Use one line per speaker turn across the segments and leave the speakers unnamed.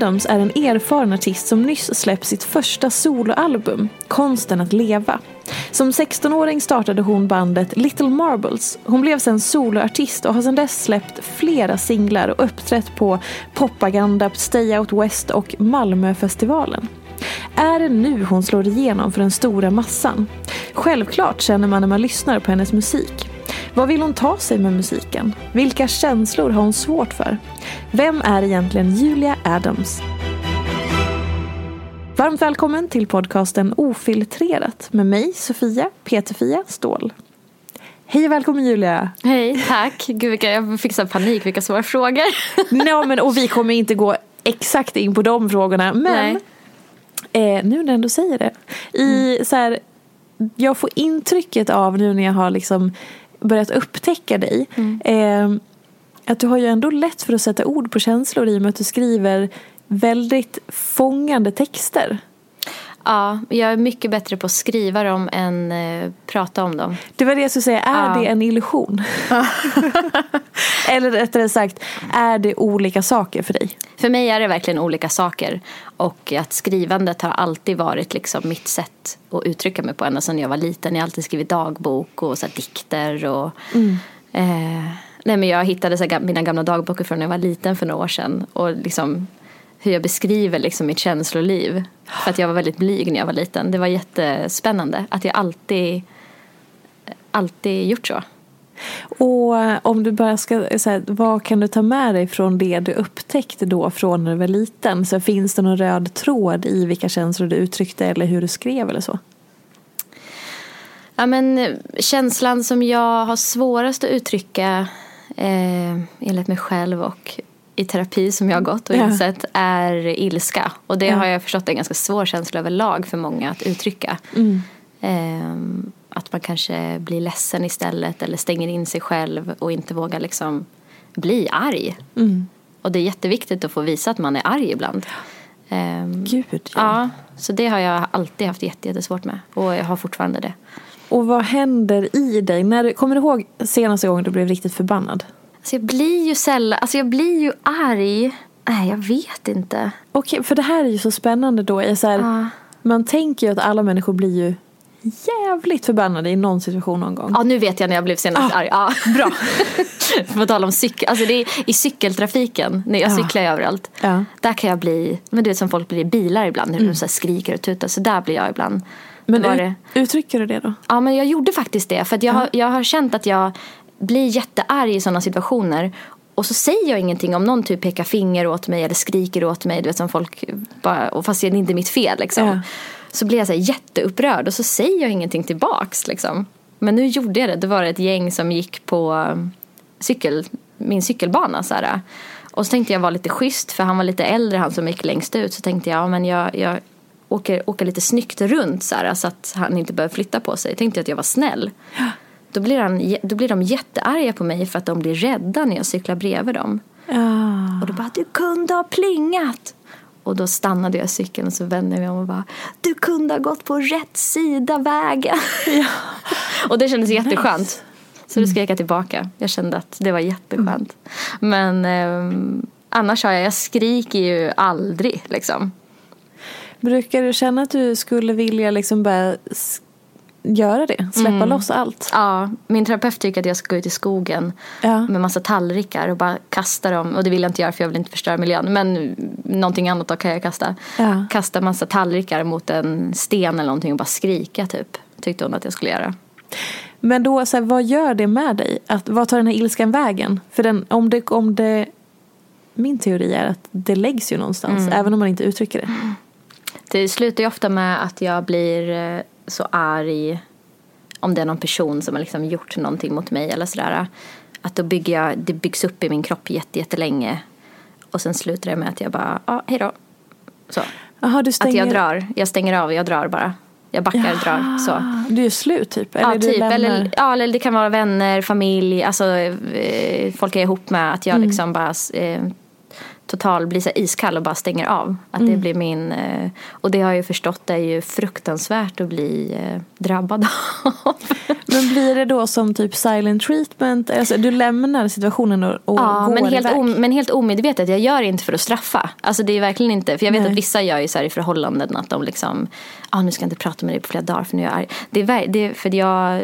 Adams är en erfaren artist som nyss släppt sitt första soloalbum, Konsten att leva. Som 16-åring startade hon bandet Little Marbles. Hon blev sen soloartist och har sedan dess släppt flera singlar och uppträtt på Popaganda, Stay Out West och Malmöfestivalen. Är det nu hon slår igenom för den stora massan? Självklart känner man när man lyssnar på hennes musik. Vad vill hon ta sig med musiken? Vilka känslor har hon svårt för? Vem är egentligen Julia Adams? Varmt välkommen till podcasten Ofiltrerat med mig Sofia Peterfia Ståhl. Hej och välkommen Julia!
Hej, tack. Gud, vilka, jag fick så panik, vilka svåra frågor.
ja, men, och vi kommer inte gå exakt in på de frågorna, men eh, nu när du ändå säger det. I, mm. så här, jag får intrycket av nu när jag har liksom börjat upptäcka dig. Mm. Eh, att du har ju ändå lätt för att sätta ord på känslor i och med att du skriver väldigt fångande texter.
Ja, jag är mycket bättre på att skriva dem än eh, prata om dem.
Det var det jag skulle säga, är ja. det en illusion? Eller rättare sagt, är det olika saker för dig?
För mig är det verkligen olika saker. Och att skrivandet har alltid varit liksom mitt sätt att uttrycka mig på ända sedan jag var liten. Jag har alltid skrivit dagbok och så dikter och mm. eh, Nej men jag hittade så mina gamla dagböcker från när jag var liten för några år sedan. Och liksom hur jag beskriver liksom mitt känsloliv. För att jag var väldigt blyg när jag var liten. Det var jättespännande att jag alltid, alltid gjort så.
Och om du bara ska, så här, vad kan du ta med dig från det du upptäckte då från när du var liten? Så finns det någon röd tråd i vilka känslor du uttryckte eller hur du skrev eller så?
Ja men känslan som jag har svårast att uttrycka eh, enligt mig själv och i terapi som jag har gått och ja. insett är ilska. Och det ja. har jag förstått är en ganska svår känsla överlag för många att uttrycka. Mm. Eh, att man kanske blir ledsen istället eller stänger in sig själv och inte vågar liksom bli arg. Mm. Och det är jätteviktigt att få visa att man är arg ibland.
Eh, Gud ja.
ja. Så det har jag alltid haft jättesvårt med och jag har fortfarande det.
Och vad händer i dig? När du, kommer du ihåg senaste gången du blev riktigt förbannad?
Alltså jag blir ju sällan, alltså jag blir ju arg. Nej, jag vet inte.
Okej, för det här är ju så spännande då. Jag så här, ja. Man tänker ju att alla människor blir ju jävligt förbannade i någon situation någon gång.
Ja, nu vet jag när jag blev senast ah, arg. Ja.
Bra.
På tal om cykel, alltså det är i cykeltrafiken, när jag ja. cyklar överallt. Ja. Där kan jag bli, men du vet som folk blir i bilar ibland, när mm. de så skriker och tutar. Så där blir jag ibland.
Men ut,
det.
uttrycker du det då?
Ja, men jag gjorde faktiskt det. För jag, har, jag har känt att jag blir jättearg i sådana situationer. Och så säger jag ingenting om någon typ pekar finger åt mig eller skriker åt mig. Du vet som folk bara, och fast det är inte mitt fel liksom.
Ja.
Så blir jag så jätteupprörd och så säger jag ingenting tillbaks liksom. Men nu gjorde jag det. Det var ett gäng som gick på um, cykel, min cykelbana så här. Och så tänkte jag vara lite schysst för han var lite äldre han som gick längst ut. Så tänkte jag, ja men jag, jag åker, åker lite snyggt runt så här så att han inte behöver flytta på sig. Tänkte att jag var snäll. Då blir, han, då blir de jättearga på mig för att de blir rädda när jag cyklar bredvid dem.
Ja.
Och då bara, du kunde ha plingat. Och då stannade jag cykeln och så vände jag mig om och bara, du kunde ha gått på rätt sida vägen. och det kändes jätteskönt. Så då skrek jag tillbaka. Jag kände att det var jätteskönt. Men ehm, annars har jag, jag skriker ju aldrig liksom.
Brukar du känna att du skulle vilja liksom s- göra det? Släppa
Mm.
loss allt?
Ja, min terapeut tycker att jag ska gå ut i skogen
Ja.
med massa tallrikar och bara kasta dem. Och det vill jag inte göra för jag vill inte förstöra miljön. Men någonting annat då kan jag kasta.
Ja.
Kasta massa tallrikar mot en sten eller någonting och bara skrika typ. Tyckte hon att jag skulle göra.
Men då, så här, vad gör det med dig? Att, vad tar den här ilskan vägen? För den, om, det, om det... Min teori är att det läggs ju någonstans,
Mm.
även om man inte uttrycker det.
Det slutar ju ofta med att jag blir eh, så arg om det är någon person som har liksom gjort någonting mot mig eller sådär. Att då bygger jag, det byggs upp i min kropp jätte, jättelänge. Och sen slutar det med att jag bara, ja, hej då. Så.
Jaha, du
Att
stänger...
jag drar, jag stänger av, jag drar bara. Jag backar, drar, så.
Du är slut typ? Eller
Ja,
du
typ.
lämnar...
Eller, ja, eller det kan vara vänner, familj, alltså eh, folk jag är ihop med. Att jag
Mm.
liksom bara eh, total blir så iskall och bara stänger av. Att
Mm.
det blir min... Eh, och det har jag ju förstått är ju fruktansvärt att bli eh, drabbad av.
Men blir det då som typ silent treatment? Alltså, du lämnar situationen och, och
Ja,
går
men helt,
iväg?
om, men helt omedvetet. Jag gör det inte för att straffa. Alltså det är verkligen inte. För jag vet
Nej.
att vissa gör ju så här i förhållanden att de liksom, ah, nu ska jag inte prata med dig på flera dagar för nu är jag arg. Det är, det är för jag,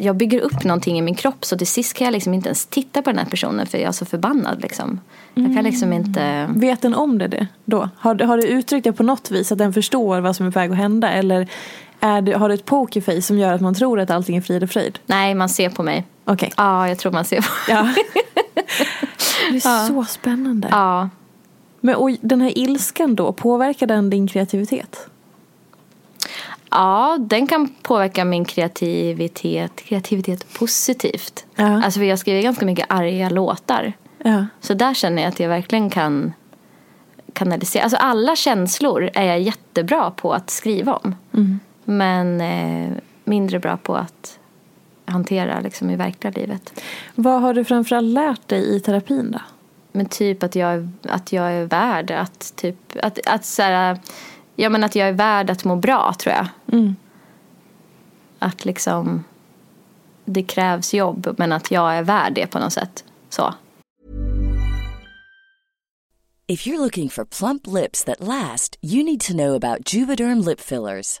jag bygger upp någonting i min kropp så till sist kan jag liksom inte ens titta på den här personen för jag är så förbannad liksom. Jag kan liksom inte,
Vet den om det, det då? Har, du- har du uttryckt det på något vis att den förstår vad som är på väg att hända? Eller är du, har du ett pokerface som gör att man tror att allting är frid och fröjd?
nej man ser på mig.
Okej.
Ja, jag tror man ser på
Ja. det är så spännande.
Ja.
Men och den här ilskan då, påverkar den din kreativitet?
Ja, den kan påverka min kreativitet, kreativitet positivt.
Ja.
Alltså för jag skriver ganska mycket arga låtar.
Ja.
Så där känner jag att jag verkligen kan kanalisera. Alltså alla känslor är jag jättebra på att skriva om. Men eh, mindre bra på att hantera liksom, i verkliga livet.
Vad har du framförallt lärt dig i terapin då?
Men typ att jag, att jag är värd att typ, att, att så här, ja men att jag är värd att må bra tror jag.
Mm.
Att liksom, det krävs jobb men att jag är värd det på något sätt. Så.
If you're looking for plump lips that last, you need to know about Juvederm lip fillers.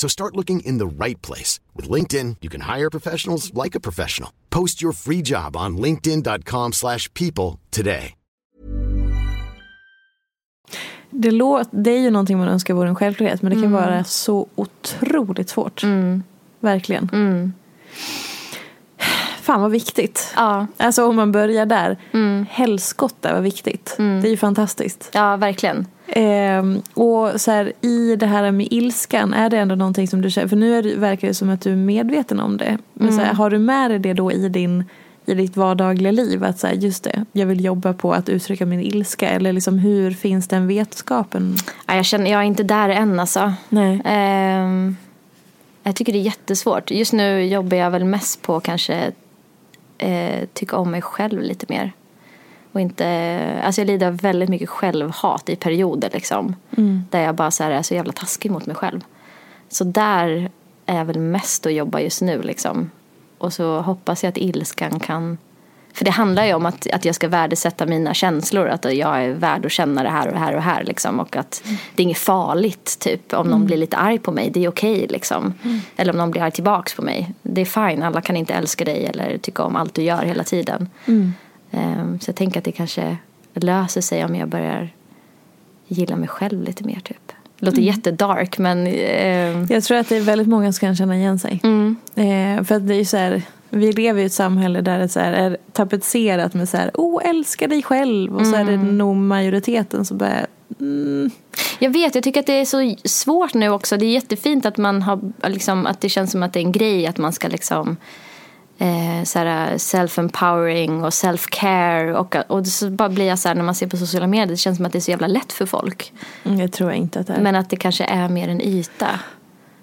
So start looking in the right place. With LinkedIn, you can hire professionals like a professional. Post your free job on linkedin.com slash people today.
Det, låt, det är ju någonting man önskar vore en självklarhet men det kan vara så otroligt svårt. Verkligen. Fan vad viktigt.
Ja.
Alltså om man börjar där. Helskotta vad viktigt. Det är ju fantastiskt.
Ja, verkligen.
Ehm, och så här, i det här med ilskan, är det ändå någonting som du känner, för nu är det, verkar det som att du är medveten om det. Men så här, har du med dig det då i, din, i ditt vardagliga liv? Att så här, just det, jag vill jobba på att uttrycka min ilska. Eller liksom, hur finns den vetskapen?
Ja, jag, känner, jag är inte där än alltså.
Nej.
Ehm, jag tycker det är jättesvårt. Just nu jobbar jag väl mest på kanske eh, tycka om mig själv lite mer. Och inte, alltså jag lider av väldigt mycket självhat i perioder liksom. Där jag bara så här är så jävla taskig mot mig själv. Så där är jag väl mest att jobba just nu liksom. Och så hoppas jag att ilskan kan för det handlar ju om att, att jag ska värdesätta mina känslor. Att jag är värd att känna det här och det här och det här. Liksom. Och att det är inget farligt typ. Om någon blir lite arg på mig. Det är okej liksom. Eller om någon blir arg tillbaks på mig. Det är fine. Alla kan inte älska dig eller tycka om allt du gör hela tiden. Ehm, så jag tänker att det kanske löser sig om jag börjar gilla mig själv lite mer typ. Det låter jättedark men ehm,
Jag tror att det är väldigt många som kan känna igen sig. Eh, för att det är så här, vi lever i ett samhälle där det så här är tapetserat med så här, oh älska dig själv. Och så är det nog majoriteten som bara, mm,
Jag vet, jag tycker att det är så svårt nu också. Det är jättefint att man har, liksom, att det känns som att det är en grej att man ska liksom eh, self-empowering och self-care. Och, och så bara blir jag så här när man ser på sociala medier, det känns som att det är så jävla lätt för folk.
mm, det tror jag inte att det är.
Men att det kanske är mer en yta.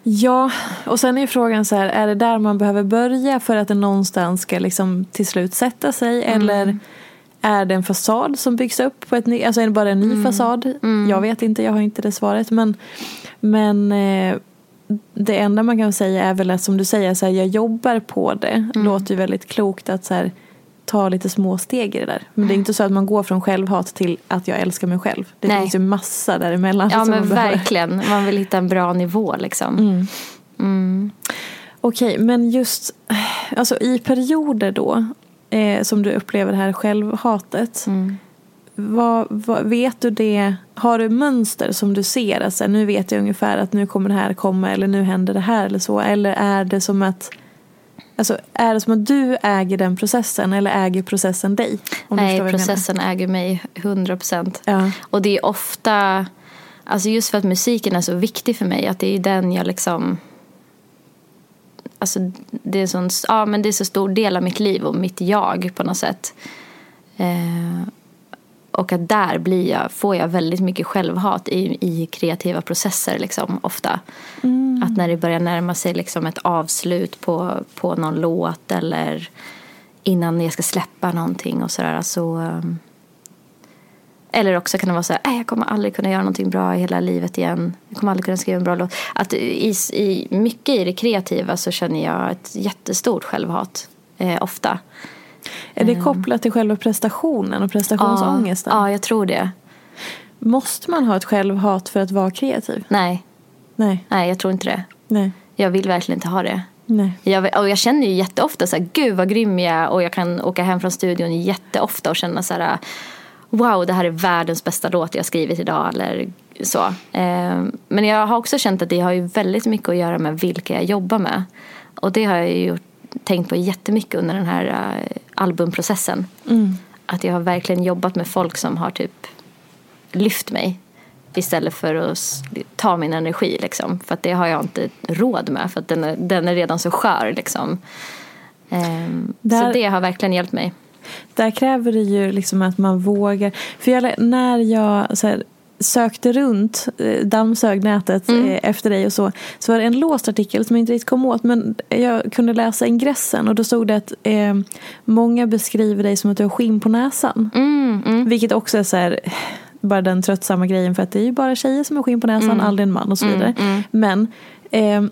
Ja, och sen är ju frågan så här, är det där man behöver börja för att det någonstans ska liksom till slut sätta sig? Eller är det en fasad som byggs upp på ett ny, alltså är det bara en ny fasad? Jag vet inte, jag har inte det svaret. Men, men eh, det enda man kan säga är väl att som du säger, så här, jag jobbar på det. Låter ju väldigt klokt att så här, ta lite små steg i det där. Men det är inte så att man går från självhat till att jag älskar mig själv. Det
Nej.
finns ju massa däremellan.
Ja men
man behöver.
verkligen, man vill hitta en bra nivå liksom.
Okej, men just alltså, i perioder då eh, som du upplever det här självhatet. Vad, vad, vet du det? Har du mönster som du ser? Alltså, nu vet jag ungefär att nu kommer det här komma eller nu händer det här eller så. Eller är det som att Alltså, är det som att du äger den processen eller äger processen dig?
Nej, processen äger mig 100 procent.
Ja.
Och det är ofta, alltså just för att musiken är så viktig för mig, att det är den jag liksom Alltså det är, sån, ja, men det är så stor del av mitt liv och mitt jag på något sätt. Eh, och att där blir jag, får jag väldigt mycket självhat i, i kreativa processer liksom, ofta. Att när det börjar närma sig liksom, ett avslut på, på någon låt eller innan jag ska släppa någonting och sådär så ehm, eller också kan det vara så här, "Nej, jag kommer aldrig kunna göra någonting bra i hela livet igen. Jag kommer aldrig kunna skriva en bra låt. Att i, i, mycket i det kreativa så känner jag ett jättestort självhat. Eh, ofta.
Är det kopplat till själva prestationen och prestationsångesten?
Ja, ja, jag tror det.
Måste man ha ett självhat för att vara kreativ?
Nej,
Nej,
nej jag tror inte det.
nej,
Jag vill verkligen inte ha det.
nej.
Jag, och jag känner ju jätteofta så här, gud vad grym jag är och jag kan åka hem från studion jätteofta och känna så här, wow det här är världens bästa låt jag skrivit idag eller så. Eh, men jag har också känt att det har ju väldigt mycket att göra med vilka jag jobbar med. Och det har jag ju gjort, tänkt på jättemycket under den här uh, albumprocessen.
Mm.
Att jag har verkligen jobbat med folk som har typ lyft mig istället för att ta min energi. Liksom. För att det har jag inte råd med för att den är, den är redan så skör. Liksom. Um, Där... Så det har verkligen hjälpt mig.
Där kräver det ju liksom att man vågar. För jag, när jag så här, sökte runt, eh, dammsög nätet mm. Eh, efter dig och så, så var det en låst artikel som jag inte riktigt kom åt. Men jag kunde läsa ingressen och då stod det att eh, många beskriver dig som att du har skinn på näsan.
Mm, mm.
Vilket också är så här, bara den tröttsamma grejen för att det är ju bara tjejer som har skinn på näsan, mm. aldrig en man och så vidare.
Mm, mm.
Men eh,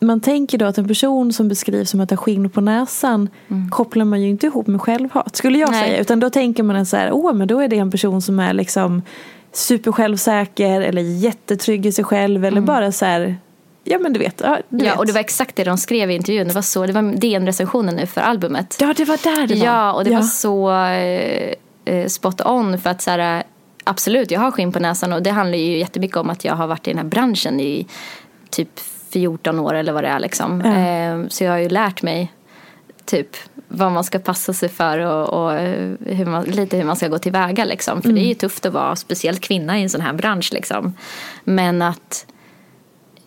man tänker då att en person som beskrivs som att ha skinn på näsan mm. kopplar man ju inte ihop med självhat skulle jag Nej. säga. Utan då tänker man så här, åh men då är det en person som är liksom supersjälvsäker eller jättetrygg i sig själv eller mm. bara så här Ja men du vet. Ja, du
ja
vet.
och det var exakt det de skrev i intervjun. Det var så, det var DN-recensionen nu för albumet.
Ja det var där det var.
Ja och det ja. var så eh, eh, spot on för att så här, absolut jag har skinn på näsan och det handlar ju jättemycket om att jag har varit i den här branschen i typ 14 år eller vad det är liksom. Ja. Eh, så jag har ju lärt mig typ vad man ska passa sig för och, och hur man, lite hur man ska gå tillväga liksom. För mm. det är ju mm. tufft att vara speciellt kvinna i en sån här bransch liksom. Men att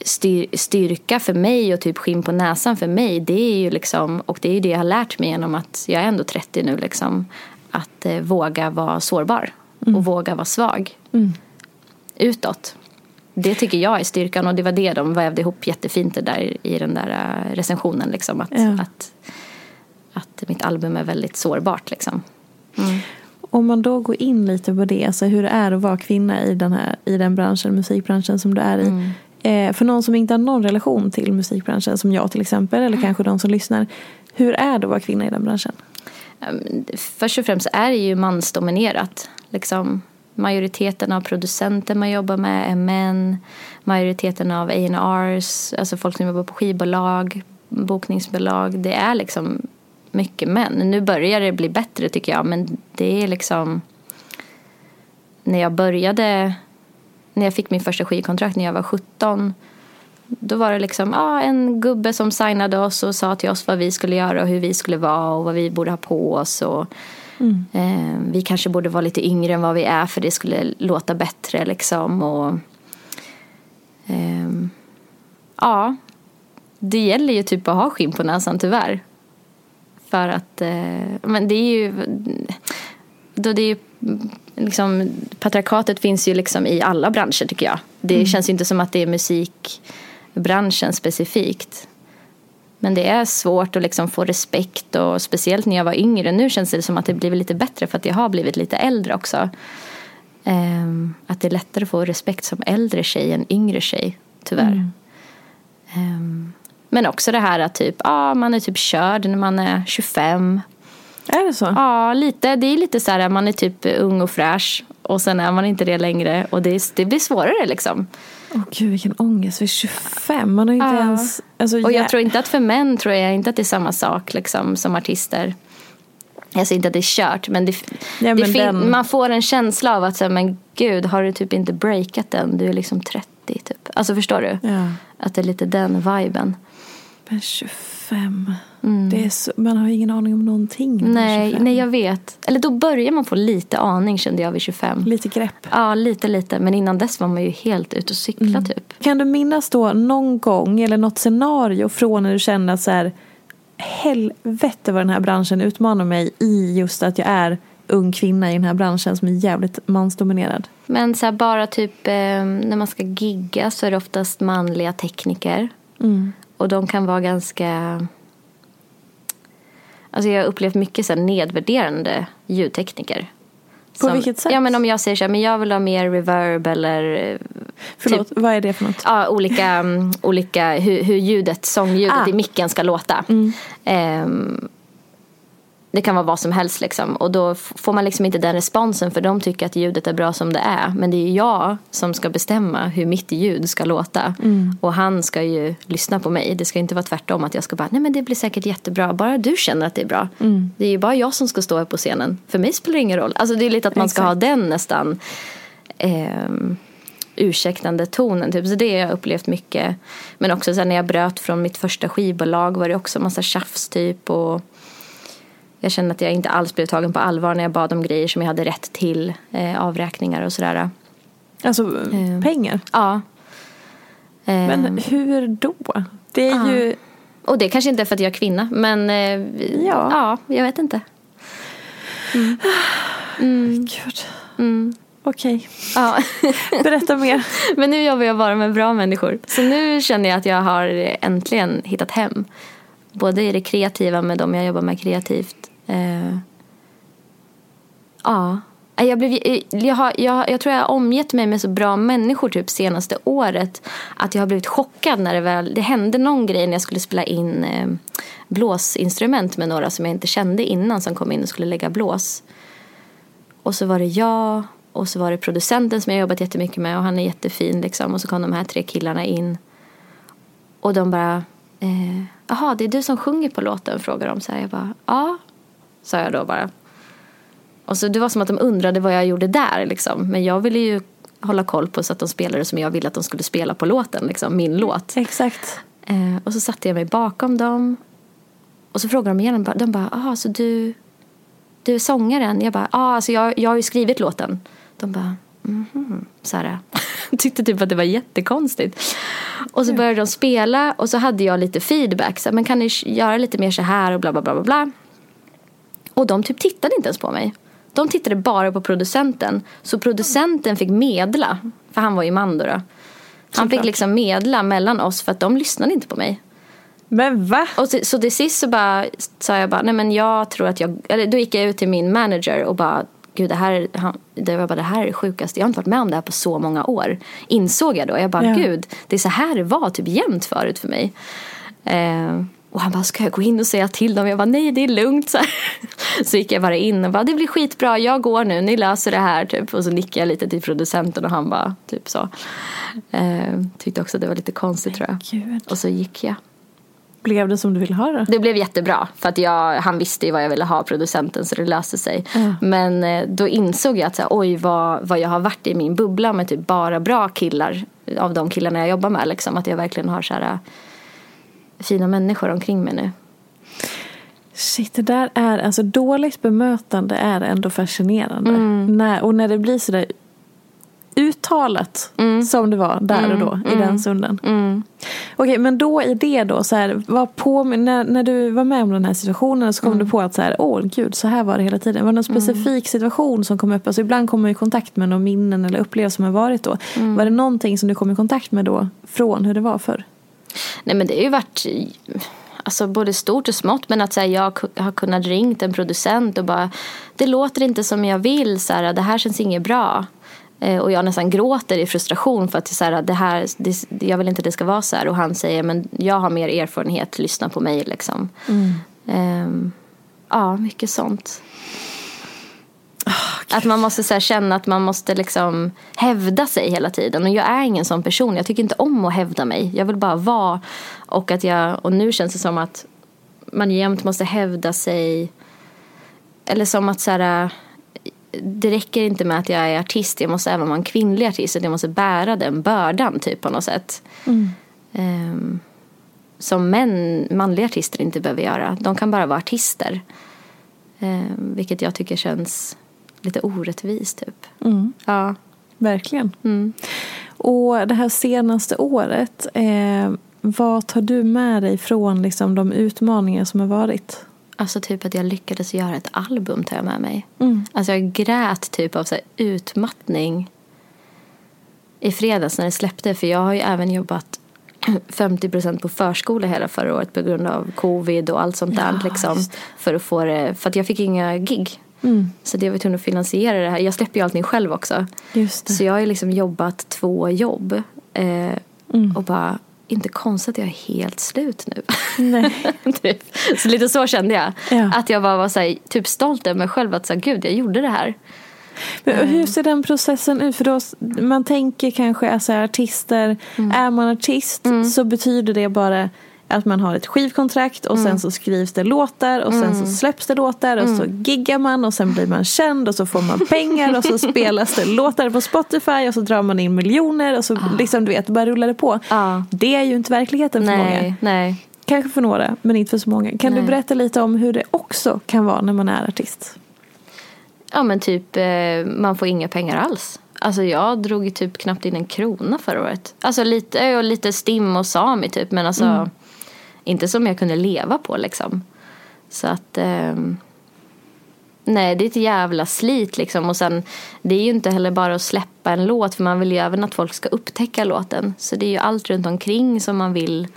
styr, styrka för mig och typ skinn på näsan för mig det är ju liksom, och det är ju det jag har lärt mig genom att jag är ändå 30 nu liksom. Att eh, våga vara sårbar mm. och våga vara svag.
Mm.
Utåt. Det tycker jag är styrkan och det var det de vävde ihop jättefint det där i den där eh, recensionen liksom. Att,
ja.
att att mitt album är väldigt sårbart. Liksom. Mm.
Om man då går in lite på det, alltså hur det är att vara kvinna i den, här, i den branschen, musikbranschen som du är i. Mm. Eh, för någon som inte har någon relation till musikbranschen, som jag till exempel, eller mm. kanske de som lyssnar. Hur är det att vara kvinna i den branschen?
Um, först och främst är det ju mansdominerat. Liksom, majoriteten av producenter man jobbar med är män. Majoriteten av A&Rs, alltså folk som jobbar på skivbolag, bokningsbolag. Det är liksom mycket män. Nu börjar det bli bättre tycker jag men det är liksom när jag började när jag fick min första skivkontrakt när jag var 17 då var det liksom ah, en gubbe som signade oss och sa till oss vad vi skulle göra och hur vi skulle vara och vad vi borde ha på oss. Och,
mm.
eh, vi kanske borde vara lite yngre än vad vi är för det skulle låta bättre. Liksom. Och, eh, ja, det gäller ju typ att ha skinn på näsan tyvärr. För att, eh, men det är ju, då det är ju liksom, patriarkatet finns ju liksom i alla branscher tycker jag. Det mm. känns ju inte som att det är musikbranschen specifikt. Men det är svårt att liksom få respekt och speciellt när jag var yngre. Nu känns det som att det blivit lite bättre för att jag har blivit lite äldre också. Um, att det är lättare att få respekt som äldre tjej än yngre tjej, tyvärr. Mm. Um, men också det här att typ, ah, man är typ körd när man är 25.
Är det så?
Ja, lite. Det är lite så här, man är typ ung och fräsch och sen är man inte det längre och det, det blir svårare liksom.
Åh oh, gud vilken ångest, vid 25, man har inte ja. ens...
Alltså, och jag tror inte att för män tror jag inte att det är samma sak liksom som artister. Jag säger inte att det är kört men, det, ja, men det den... man får en känsla av att säga, men gud har du typ inte breakat den, du är liksom 30 typ. Alltså förstår du?
Ja.
Att det är lite den viben.
Men 25. Mm. Det är så, man har ingen aning om någonting.
Nej, nej, jag vet. Eller då börjar man få lite aning kände jag vid 25.
Lite grepp.
Ja, lite, lite. Men innan dess var man ju helt ute och cykla mm. typ.
Kan du minnas då någon gång eller något scenario från när du kände att så här, helvete vad den här branschen utmanar mig i just att jag är ung kvinna i den här branschen som är jävligt mansdominerad.
Men så här, bara typ eh, när man ska gigga så är det oftast manliga tekniker.
Mm.
Och de kan vara ganska... Alltså jag har upplevt mycket så nedvärderande ljudtekniker.
På som, vilket sätt?
Ja men om jag säger så här, men jag vill ha mer reverb eller...
Förlåt, typ, vad är det för något?
Ja, olika, um, olika hur, hur ljudet, sångljudet ah. i micken ska låta.
Mm.
Um, det kan vara vad som helst liksom. Och då får man liksom inte den responsen för de tycker att ljudet är bra som det är. Men det är jag som ska bestämma hur mitt ljud ska låta.
Mm.
Och han ska ju lyssna på mig. Det ska inte vara tvärtom att jag ska bara, nej men det blir säkert jättebra. Bara du känner att det är bra.
Mm.
Det är ju bara jag som ska stå här på scenen. För mig spelar det ingen roll. Alltså det är lite att man ska ha den nästan. Eh, ursäktande tonen. Typ. Så det har jag upplevt mycket. Men också sen när jag bröt från mitt första skivbolag var det också massa tjafs typ. Och jag kände att jag inte alls blev tagen på allvar när jag bad om grejer som jag hade rätt till. Eh, avräkningar och sådär.
Alltså
Eh.
pengar.
Ja.
Men hur då? Det är
Ja.
ju...
Och det kanske inte är för att jag är kvinna. Men eh,
Ja.
ja, jag vet inte.
Gud.
Mm.
Okej,
Ja.
berätta mer.
Men nu jobbar jag bara med bra människor. Så nu känner jag att jag har äntligen hittat hem. Både i det kreativa med dem jag jobbar med kreativt. Eh, ja. Äh, jag, blev, eh, jag, har, jag, jag tror jag har omgett mig med så bra människor typ senaste året. Att jag har blivit chockad när det väl det hände någon grej när jag skulle spela in eh, blåsinstrument med några som jag inte kände innan som kom in och skulle lägga blås. Och så var det jag och så var det producenten som jag jobbat jättemycket med och han är jättefin liksom. Och så kom de här tre killarna in. Och de bara, eh, jaha det är du som sjunger på låten frågar de så här. Jag bara, ja, sa jag då bara. Och så det var som att de undrade vad jag gjorde där liksom. Men jag ville ju hålla koll på så att de spelade som jag ville att de skulle spela på låten, liksom, min låt.
Exakt.
Eh, och så satte jag mig bakom dem. Och så frågade de igen. De bara, ah, så du, du är sångaren? Jag bara, ah, alltså jag, jag har ju skrivit låten. De bara, mhm. Så här, tyckte typ att det var jättekonstigt. Och så började de spela och så hade jag lite feedback. Så här, men kan ni göra lite mer så här och bla bla bla bla bla. Och de typ tittade inte ens på mig. De tittade bara på producenten. Så producenten fick medla. För han var ju man då. då. Han fick liksom medla mellan oss för att de lyssnade inte på mig.
Men va?
Och så, så till sist så bara, sa jag bara, nej men jag tror att jag, eller då gick jag ut till min manager och bara, gud det här, är- han, det var bara det här är det sjukaste, jag har inte varit med om det här på så många år. Insåg jag då, jag bara,
Ja.
gud, det är så här det var typ jämt förut för mig. Eh, och han bara, ska jag gå in och säga till dem? Jag bara, nej det är lugnt. Så, här. så gick jag bara in och bara, det blir skitbra, jag går nu, ni löser det här. Typ. Och så nickade jag lite till producenten och han bara, typ så. Eh, tyckte också att det var lite konstigt tror jag.
Gud.
Och så gick jag.
Blev det som du ville ha det?
Det blev jättebra för att jag, han visste ju vad jag ville ha producenten så det löste sig. Men eh, då insåg jag att så här, oj vad, vad jag har varit i min bubbla med typ bara bra killar av de killarna jag jobbar med. Liksom, att jag verkligen har så här, fina människor omkring mig nu.
Shit, det där är, alltså dåligt bemötande är ändå fascinerande.
Mm.
När, och när det blir sådär uttalat
Mm.
som det var där och då i den stunden.
Mm.
Okej, men då i det då, så här, vad på, när, när du var med om den här situationen så kom
Mm.
du på att så här, åh gud, så här var det hela tiden. Var det någon specifik situation som kom upp? Alltså ibland kommer man i kontakt med några minnen eller upplevelser som har varit då.
Mm.
Var det någonting som du kom i kontakt med då från hur det var förr?
Nej men det har ju varit alltså, både stort och smått. Men att så här, jag har kunnat ringt en producent och bara det låter inte som jag vill. Så här, det här känns inget bra. Eh, och jag nästan gråter i frustration för att så här, det här, det, jag vill inte att det ska vara så här. Och han säger men jag har mer erfarenhet, lyssna på mig liksom. Ehm, ja, mycket sånt. Att man måste så känna att man måste liksom hävda sig hela tiden. Och jag är ingen sån person. Jag tycker inte om att hävda mig. Jag vill bara vara. Och, att jag, och nu känns det som att man jämt måste hävda sig. Eller som att så här, det räcker inte med att jag är artist. Jag måste även vara en kvinnlig artist. Jag måste bära den bördan typ på något sätt. Ehm, som män, manliga artister inte behöver göra. De kan bara vara artister. Ehm, vilket jag tycker känns lite orättvist typ. Ja.
Verkligen.
Mm.
Och det här senaste året, eh, vad tar du med dig från liksom, de utmaningar som har varit?
Alltså typ att jag lyckades göra ett album tar jag med mig.
Mm.
Alltså jag grät typ av så här utmattning i fredags när det släppte. För jag har ju även jobbat 50% på förskola hela förra året på grund av covid och allt sånt där.
Ja,
Liksom,
just det.
för, att få det, för att jag fick inga gig.
Mm.
Så det var tvungen att finansiera det här. Jag släpper ju allting själv också. Så jag har ju liksom jobbat två jobb. Eh,
Mm.
Och bara, inte konstigt att jag är helt slut nu.
Nej.
typ. Så lite så kände jag.
Ja.
Att jag bara var så här, typ stolt över mig själv. Att så här, gud, jag gjorde det här.
Men hur ser den processen ut? För då, man tänker kanske, alltså artister,
Mm.
är man artist så betyder det bara att man har ett skivkontrakt och sen så skrivs det låtar och sen så släpps det låtar och så giggar man och sen blir man känd och så får man pengar och så spelas det låtar på Spotify och så drar man in miljoner och så liksom du vet, bara rullar det på.
Ja.
Det är ju inte verkligheten för många.
Nej, nej.
Kanske för några, men inte för så många. Kan du
Nej.
berätta lite om hur det också kan vara när man är artist?
Ja men typ eh, man får inga pengar alls. Alltså jag drog ju typ knappt in en krona förra året. Alltså lite, och lite stim och sami typ men alltså inte som jag kunde leva på liksom. Så att ehm, Nej det är ett jävla slit liksom och sen det är ju inte heller bara att släppa en låt för man vill ju även att folk ska upptäcka låten. Så det är ju allt runt omkring som man vill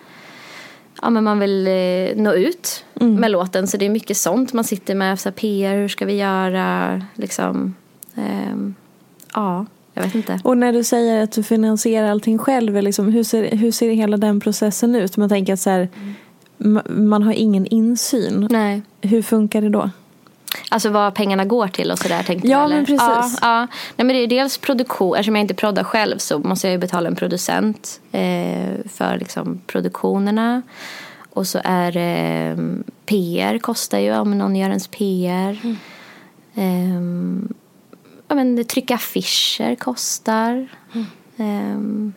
ja, men man vill eh, nå ut med låten. Så det är mycket sånt man sitter med. Så här, PR, hur ska vi göra? Liksom, ehm, ja, jag vet inte.
Och när du säger att du finansierar allting själv, liksom, hur, ser, hur ser hela den processen ut? Man tänker att så här, ma- man har ingen insyn.
Nej.
Hur funkar det då?
Alltså vad pengarna går till och sådär tänkte
Ja,
du, eller?
men precis.
Ja, ja. Nej, men det är dels produktion, eftersom jag inte proddar själv så måste jag ju betala en producent eh, för liksom, produktionerna. Och så är eh, PR kostar ju om någon gör ens PR. Ehm, ja, men, trycka affischer kostar. Ehm,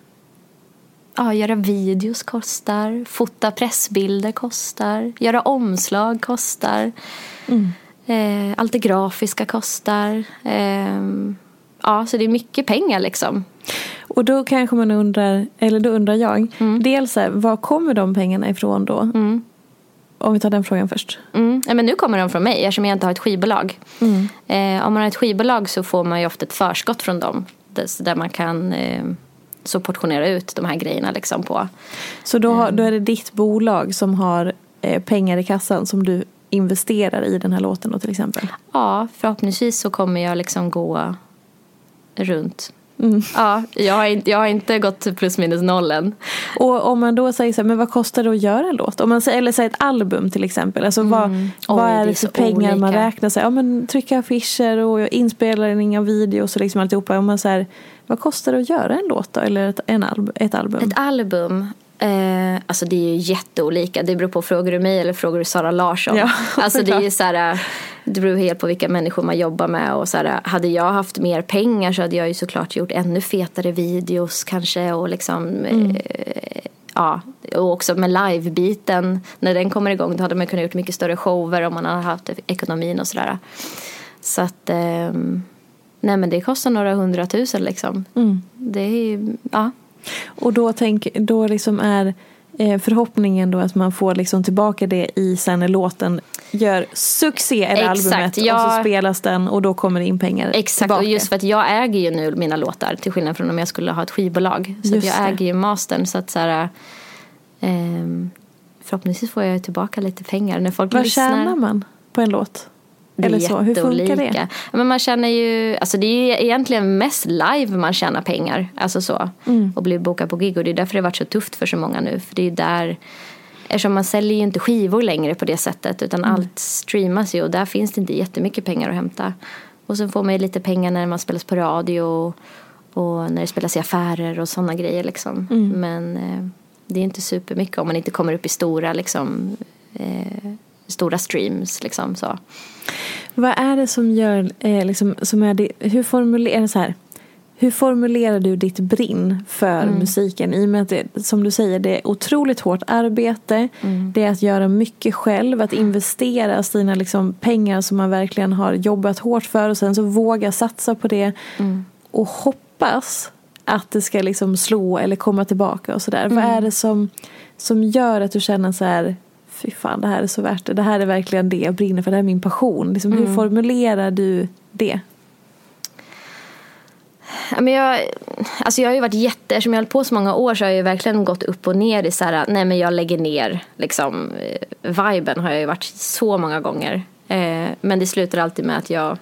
ja, göra videos kostar. Fota pressbilder kostar. Göra omslag kostar. Eh, allt det grafiska kostar. Ehm, ja, så det är mycket pengar liksom.
Och då kanske man undrar, eller då undrar jag,
Mm.
dels här, var kommer de pengarna ifrån då? Om vi tar den frågan först.
Mm. Ja, men nu kommer de från mig eftersom jag inte har ett skivbolag.
Mm.
Eh, om man har ett skivbolag så får man ju ofta ett förskott från dem. Där man kan eh, så portionera ut de här grejerna liksom på.
Så då, har,
Mm.
då är det ditt bolag som har eh, pengar i kassan som du investerar i den här låten då till exempel?
Ja, förhoppningsvis så kommer jag liksom gå runt.
Mm.
Ja, jag har, inte, jag har inte gått till plus minus noll än.
Och om man då säger så här, men vad kostar det att göra en låt? Om man säger, eller säger ett album till exempel. Alltså vad, vad
Mm. Oj,
är
det
för
så
pengar man
olika.
räknar? Så här, ja, men trycka affischer och inspelning av videos och liksom alltihopa. Om man säger, vad kostar det att göra en låt då? Eller ett, en alb, ett album?
Ett album, eh, alltså det är ju jätteolika. Det beror på, frågar du mig eller frågar du Sara Larsson?
Ja,
alltså det är ju så här, det beror helt på vilka människor man jobbar med. Och så här, hade jag haft mer pengar så hade jag ju såklart gjort ännu fetare videos kanske. Och liksom, eh, ja, och också med live-biten. När den kommer igång då hade man kunnat gjort mycket större shower om man hade haft ekonomin och sådär. Så att, ehm, nej men det kostar några hundratusen liksom. Det är ja.
Och då, tänk, då liksom är eh, förhoppningen då att man får liksom tillbaka det i sen när låten gör succé eller
Exakt,
albumet och
ja.
så spelas den och då kommer det in pengar
Exakt,
tillbaka.
och just för att jag äger ju nu mina låtar till skillnad från om jag skulle ha ett skivbolag. Så jag
det.
äger ju mastern så att så här, ehm, förhoppningsvis får jag tillbaka lite pengar när folk
Vad
lyssnar.
tjänar man på en låt?
Det
Eller så, hur funkar det?
Men man tjänar ju, alltså det är ju egentligen mest live man tjänar pengar. Alltså så.
Mm.
Och blir bokad på gig. Och det är därför det har varit så tufft för så många nu. För det är ju där, eftersom man säljer ju inte skivor längre på det sättet. Utan
Mm.
allt streamas ju och där finns det inte jättemycket pengar att hämta. Och sen får man ju lite pengar när man spelas på radio. Och, och när det spelas i affärer och sådana grejer liksom.
Mm.
Men eh, det är inte supermycket om man inte kommer upp i stora liksom. Eh, stora streams liksom så.
Vad är det som gör, eh, liksom, som är det, hur formulerar så här? Hur formulerar du ditt brinn för
Mm.
musiken? I och med att det, som du säger, det är otroligt hårt arbete.
Mm.
Det är att göra mycket själv, att investera sina liksom, pengar som man verkligen har jobbat hårt för och sen så våga satsa på det.
Mm.
Och hoppas att det ska liksom slå eller komma tillbaka och sådär.
Mm.
Vad är det som, som gör att du känner så här Fy fan, det här är så värt det. Det här är verkligen det jag brinner för. Det här är min passion. Liksom,
Mm.
Hur formulerar du det?
Men jag, alltså jag har ju varit jätte, eftersom jag har hållit på så många år så har jag ju verkligen gått upp och ner i så här, nej men jag lägger ner liksom, eh, viben har jag ju varit så många gånger. Eh, men det slutar alltid med att jag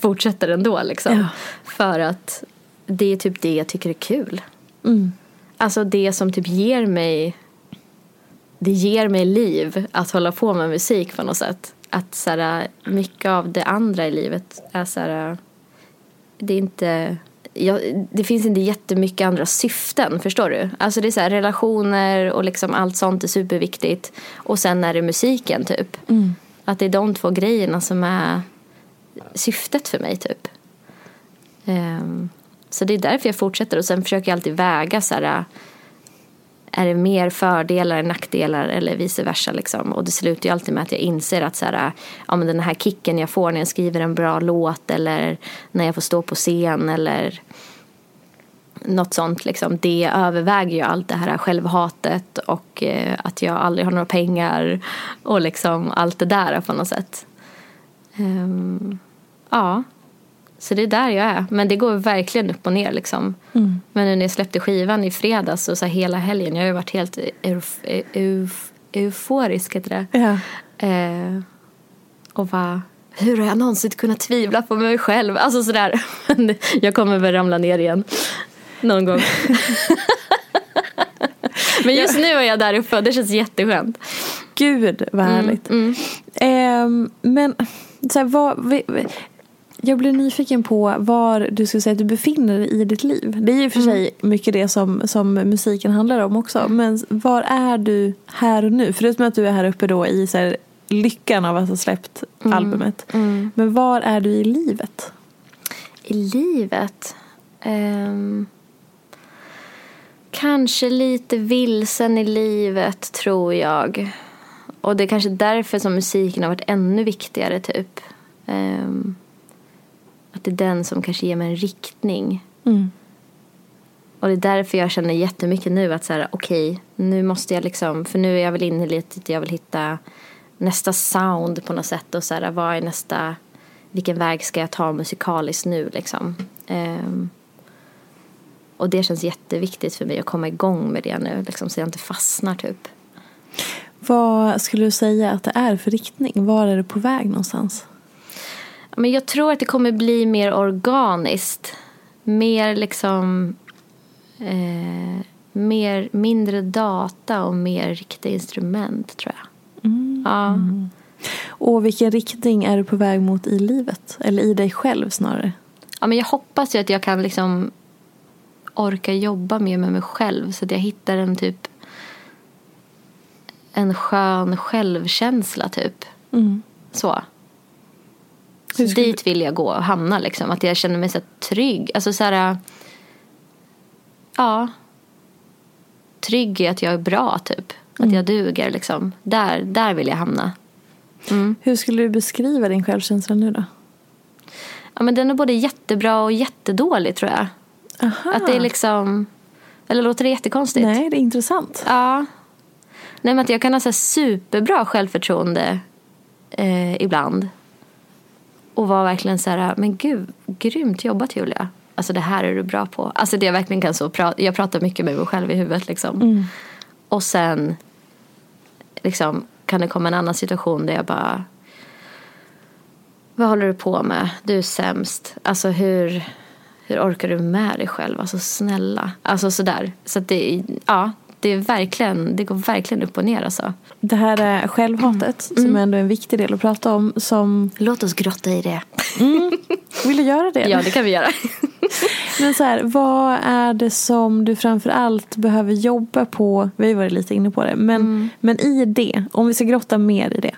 fortsätter ändå liksom.
Ja.
För att det är typ det jag tycker är kul.
Mm.
Alltså det som typ ger mig det ger mig liv att hålla på med musik på något sätt. Att så här, mycket av det andra i livet är så här, det är inte jag, det finns inte jättemycket andra syften, förstår du? Alltså det är så här, relationer och liksom allt sånt är superviktigt. Och sen är det musiken typ. Att det är de två grejerna som är syftet för mig typ. Ehm, så det är därför jag fortsätter och sen försöker jag alltid väga så här, är det mer fördelar än nackdelar eller vice versa liksom. Och det slutar ju alltid med att jag inser att så här, ja, men den här kicken jag får när jag skriver en bra låt eller när jag får stå på scen eller något sånt liksom. Det överväger ju allt det här självhatet och eh, att jag aldrig har några pengar och liksom allt det där på något sätt. Um, ja, så det är där jag är. Men det går verkligen upp och ner liksom. Men nu när jag släppte skivan i fredags och så hela helgen, jag har ju varit helt euf, euf, euforisk heter det.
Ja.
Eh, och bara, hur har jag någonsin kunnat tvivla på mig själv? Alltså sådär. Jag kommer väl ramla ner igen. Någon gång. Men just nu är jag där uppe och det känns jätteskönt.
Gud vad härligt. Ehm, men så här, vad, jag blir nyfiken på var du skulle säga att du befinner dig i ditt liv. Det är ju för sig mycket det som, som musiken handlar om också. Men var är du här och nu? Förutom att du är här uppe då i så här, lyckan av att ha släppt albumet. Men var är du i livet?
I livet? Ehm, kanske lite vilsen i livet tror jag. Och det är kanske därför som musiken har varit ännu viktigare typ. Ehm, att det är den som kanske ger mig en riktning. Och det är därför jag känner jättemycket nu att så här, okej, nu måste jag liksom, för nu är jag väl inne lite att jag vill hitta nästa sound på något sätt och så här, vad är nästa, vilken väg ska jag ta musikaliskt nu liksom. Ehm, och det känns jätteviktigt för mig att komma igång med det nu, liksom, så jag inte fastnar typ.
Vad skulle du säga att det är för riktning? Var är du på väg någonstans?
Men jag tror att det kommer bli mer organiskt. Mer liksom... Eh, mer, mindre data och mer riktiga instrument, tror jag. Ja.
Och vilken riktning är du på väg mot i livet? Eller i dig själv snarare?
ja, men jag hoppas ju att jag kan liksom orka jobba mer med mig själv så att jag hittar en typ en skön självkänsla typ. Så. Så
skulle-
dit vill jag gå och hamna liksom. Att jag känner mig så trygg. Alltså så här. Ja. Trygg i att jag är bra typ. Att jag duger liksom. Där, där vill jag hamna.
Hur skulle du beskriva din självkänsla nu då?
Ja men den är både jättebra och jättedålig tror jag.
Aha.
Att det är liksom. Eller låter det jättekonstigt?
Nej, det är intressant.
Ja. Nej men att jag kan ha så superbra självförtroende eh, ibland. Och vara verkligen så här, men gud, grymt jobbat Julia. Alltså det här är du bra på. Alltså det jag verkligen kan så jag pratar mycket med mig själv i huvudet liksom. Och sen liksom kan det komma en annan situation där jag bara vad håller du på med? Du är sämst. Alltså hur, hur orkar du med dig själv? Alltså snälla. Alltså sådär. Så att det, ja, det, är verkligen, det går verkligen upp och ner alltså.
Det här är självhatet som ändå är en viktig del att prata om. Som,
Låt oss grotta i det.
vill du göra det?
Ja, det kan vi göra.
Men så här, vad är det som du framför allt behöver jobba på? Vi har varit lite inne på det. Men, men i det, om vi ska grotta mer i det.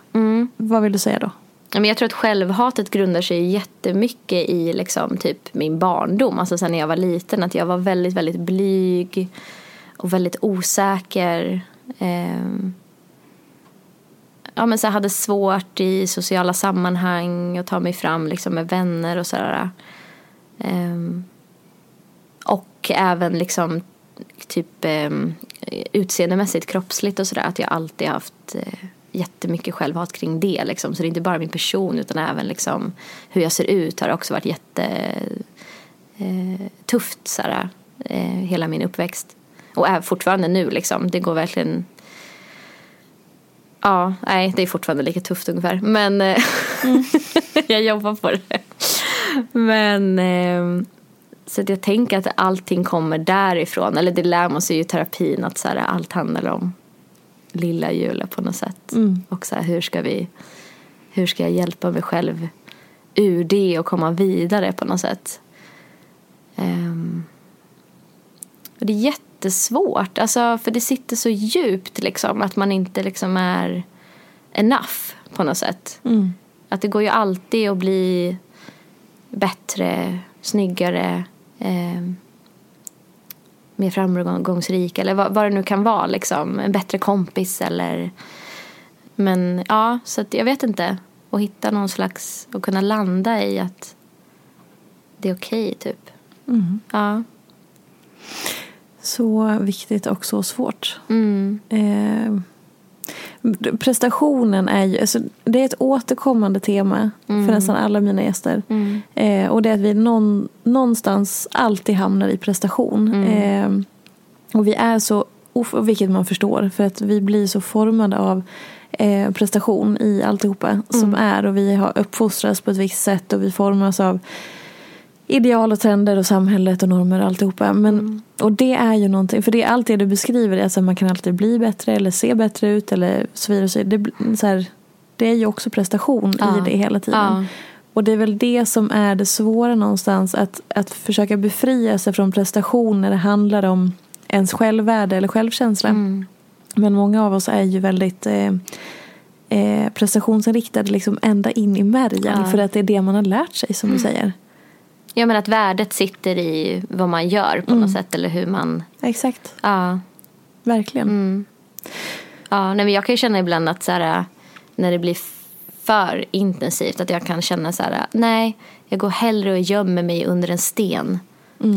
Vad vill du säga då?
Ja, Men jag tror att självhatet grundar sig jättemycket i liksom, typ min barndom. Alltså sen när jag var liten. Att jag var väldigt, väldigt blyg och väldigt osäker. Eh, Ja, men så jag hade svårt i sociala sammanhang och ta mig fram liksom, med vänner och sådär. Eh, Och även liksom typ eh, utseendemässigt, kroppsligt och sådär. Att jag alltid haft eh, jättemycket självhat kring det. Liksom. Så det är inte bara min person utan även liksom, hur jag ser ut har också varit jättetufft eh, tufft eh, hela min uppväxt. Och även fortfarande nu liksom. Det går verkligen Ja, nej, det är fortfarande lika tufft ungefär. Men eh, jag jobbar på det. Men eh, så att jag tänker att allting kommer därifrån. Eller det lär man sig ju i terapin att så här, allt handlar om lilla Julia på något sätt. Och så här, hur ska vi hur ska jag hjälpa mig själv ur det och komma vidare på något sätt. Ehm, och det är jättesvårt, alltså, för det sitter så djupt liksom, att man inte liksom är enough på något sätt. Att det går ju alltid att bli bättre, snyggare, eh, mer framgångsrik eller vad, vad det nu kan vara. Liksom. En bättre kompis eller... Men ja, så att jag vet inte. Att hitta någon slags... Och kunna landa i att det är okej, typ. Ja.
Så viktigt och så svårt.
Mm.
Eh, prestationen är ju, alltså, det är ett återkommande tema för nästan alla mina gäster. Eh, och det är att vi någon, någonstans alltid hamnar i prestation. Eh, och vi är så, vilket man förstår, för att vi blir så formade av eh, prestation i alltihopa som är. Och vi har uppfostrats på ett visst sätt och vi formas av ideal och trender och samhället och normer och alltihopa. Men, Och det är ju någonting, för det är allt det du beskriver, alltså man kan alltid bli bättre eller se bättre ut eller så vidare. Så, det, så här, det är ju också prestation
Ja.
i det hela tiden.
Ja.
Och det är väl det som är det svåra någonstans, att, att försöka befria sig från prestation när det handlar om ens självvärde eller självkänsla. Men många av oss är ju väldigt eh, eh, prestationsinriktade liksom ända in i märgen
Ja.
för att det är det man har lärt sig som du säger.
Ja, men att värdet sitter i vad man gör på något sätt eller hur man...
Exakt,
Ja.
verkligen.
Ja, nej, men jag kan ju känna ibland att så här, när det blir för intensivt att jag kan känna så här, nej, jag går hellre och gömmer mig under en sten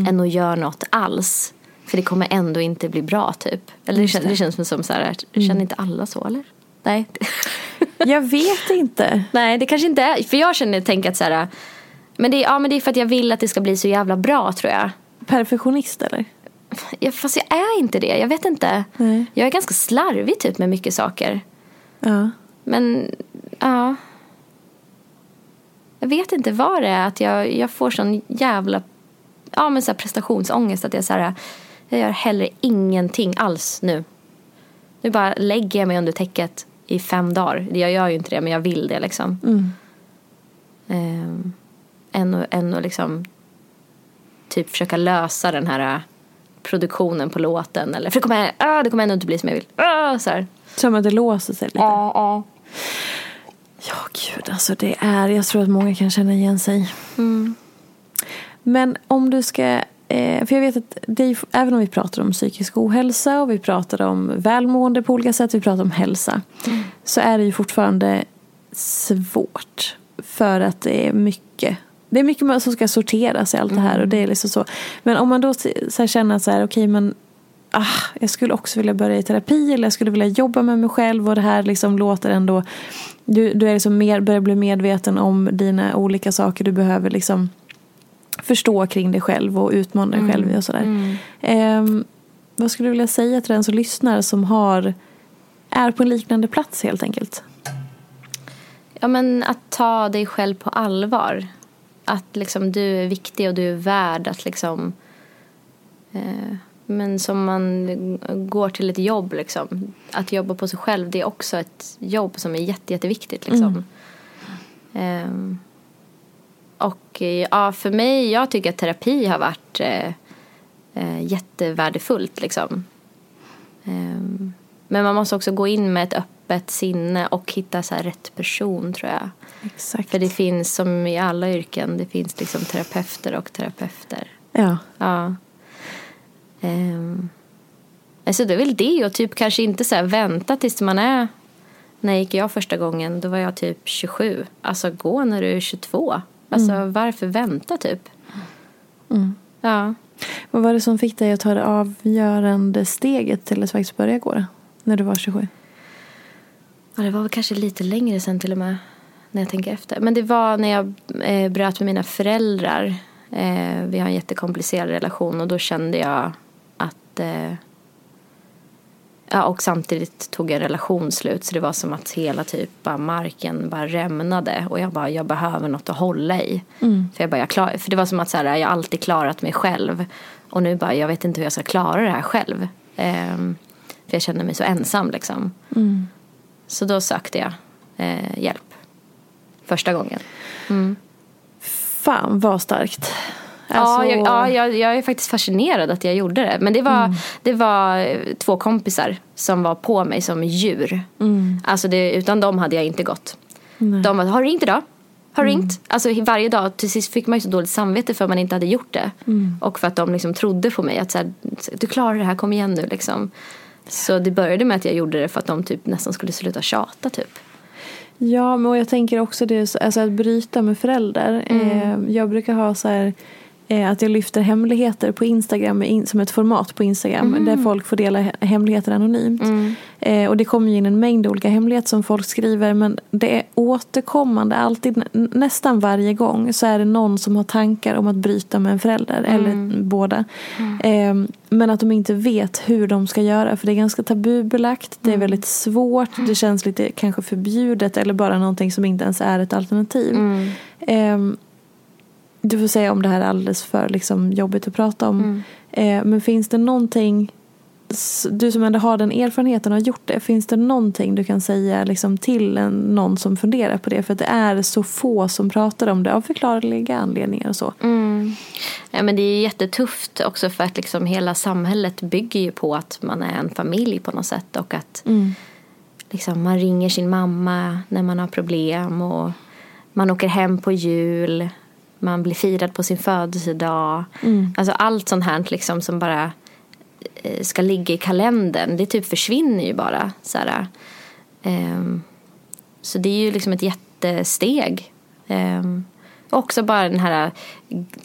än att göra något alls. För det kommer ändå inte bli bra typ. Eller det, känns, det känns som så här, känner inte alla så eller? Nej.
Jag vet inte.
nej, det kanske inte är, för jag känner, tänker att så här, men det, är- ja, men det är för att jag vill att det ska bli så jävla bra tror jag.
Perfektionist eller?
Ja, Fast jag är inte det, jag vet inte.
Nej.
Jag är ganska slarvig typ med mycket saker.
Ja.
Men, ja. Jag vet inte vad det är. Att jag, jag får sån jävla ja, men så här prestationsångest. Att jag, så här, jag gör hellre ingenting alls nu. Nu bara lägger jag mig under täcket i fem dagar. Jag gör ju inte det, men jag vill det liksom. Ehm, än, att, än att liksom typ försöka lösa den här äh, produktionen på låten. Eller, för det kommer, ah, det kommer ändå inte bli som jag vill. Ah, så här.
Som att det låser sig lite.
Ja, ja.
Ja, gud, alltså det är, jag tror att många kan känna igen sig. Men om du ska, eh, för jag vet att det även om vi pratar om psykisk ohälsa och vi pratar om välmående på olika sätt, vi pratar om hälsa, så är det ju fortfarande svårt. För att det är mycket det är mycket som ska sorteras i allt det här och det är liksom så. Men om man då så känner så här, okej men ah, jag skulle också vilja börja i terapi eller jag skulle vilja jobba med mig själv och det här liksom låter ändå du, du är liksom mer, börjar bli medveten om dina olika saker du behöver liksom förstå kring dig själv och utmana dig själv i och sådär. Ehm, vad skulle du vilja säga till den som lyssnar som har är på en liknande plats helt enkelt?
Ja, men att ta dig själv på allvar. Att liksom du är viktig och du är värd att liksom... Eh, men som man går till ett jobb liksom. Att jobba på sig själv det är också ett jobb som är jätte, jätteviktigt liksom. Och eh, ja, för mig, jag tycker att terapi har varit eh, eh, jättevärdefullt liksom. Ehm, men man måste också gå in med ett öppet sinne och hitta så rätt person tror jag.
Exakt.
För det finns som i alla yrken, det finns liksom terapeuter och terapeuter.
Ja.
Ja. Um, alltså det är väl det och typ kanske inte så här vänta tills man är när gick jag första gången? Då var jag typ 27. Alltså gå när du är 22. Alltså varför vänta typ? Ja.
Vad var det som fick dig att ta det avgörande steget till att faktiskt börja gå? När du var 27?
Ja, det var väl kanske lite längre sen till och med. När jag tänker efter. Men det var när jag eh, bröt med mina föräldrar. Eh, vi har en jättekomplicerad relation och då kände jag att... Eh, ja, och samtidigt tog en relation slut så det var som att hela typ bara marken bara rämnade och jag bara, jag behöver något att hålla i. För, jag bara, jag klar, för det var som att så här, jag alltid klarat mig själv och nu bara, jag vet inte hur jag ska klara det här själv. Ehm, för jag kände mig så ensam liksom. Så då sökte jag eh, hjälp. Första gången.
Fan vad starkt.
Ja, jag, ja jag, jag, är faktiskt fascinerad att jag gjorde det. Men det var, mm. det var eh, två kompisar som var på mig som djur. Mm. Alltså det, utan dem hade jag inte gått. Nej. De var, har du ringt idag? Har du mm. ringt? Alltså varje dag. Till sist fick man ju så dåligt samvete för att man inte hade gjort det. Mm. Och för att de liksom trodde på mig. Att så här, du klarar det här, kom igen nu liksom. Så det började med att jag gjorde det för att de typ nästan skulle sluta tjata typ.
Ja, men jag tänker också det, alltså att bryta med föräldrar. Mm. Eh, jag brukar ha så här att jag lyfter hemligheter på Instagram som ett format på Instagram mm. där folk får dela hemligheter anonymt. Mm. Eh, och det kommer in en mängd olika hemligheter som folk skriver men det är återkommande, alltid, nästan varje gång så är det någon som har tankar om att bryta med en förälder mm. eller båda. Eh, men att de inte vet hur de ska göra för det är ganska tabubelagt, det är mm. väldigt svårt, det känns lite kanske förbjudet eller bara någonting som inte ens är ett alternativ. Eh, du får säga om det här är alldeles för liksom, jobbigt att prata om. Mm. Eh, men finns det någonting, du som ändå har den erfarenheten och har gjort det. Finns det någonting du kan säga liksom, till en, någon som funderar på det? För det är så få som pratar om det av förklarliga anledningar och så.
Mm. Ja, men det är jättetufft också för att liksom, hela samhället bygger ju på att man är en familj på något sätt. Och att mm. liksom, man ringer sin mamma när man har problem. och man åker hem på jul man blir firad på sin födelsedag. Mm. Alltså allt sånt här liksom som bara eh, ska ligga i kalendern. Det typ försvinner ju bara. Så, här. Um, så det är ju liksom ett jättesteg. Um, också bara den här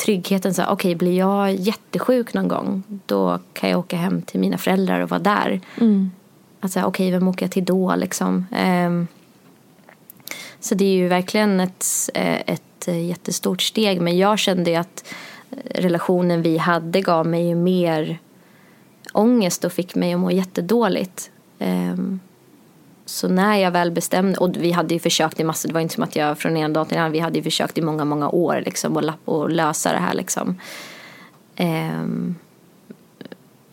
tryggheten. Okej, okay, blir jag jättesjuk någon gång då kan jag åka hem till mina föräldrar och vara där. Mm. Alltså, okej, okay, vem åker jag till då liksom? Um, så det är ju verkligen ett, eh, ett eh, jättestort steg. Men jag kände ju att eh, relationen vi hade gav mig ju mer ångest och fick mig att må jättedåligt. Ehm, så när jag väl bestämde, och vi hade ju försökt i massor, det var inte som att jag från en dag till en annan, vi hade ju försökt i många, många år liksom och, och lösa det här liksom. Um,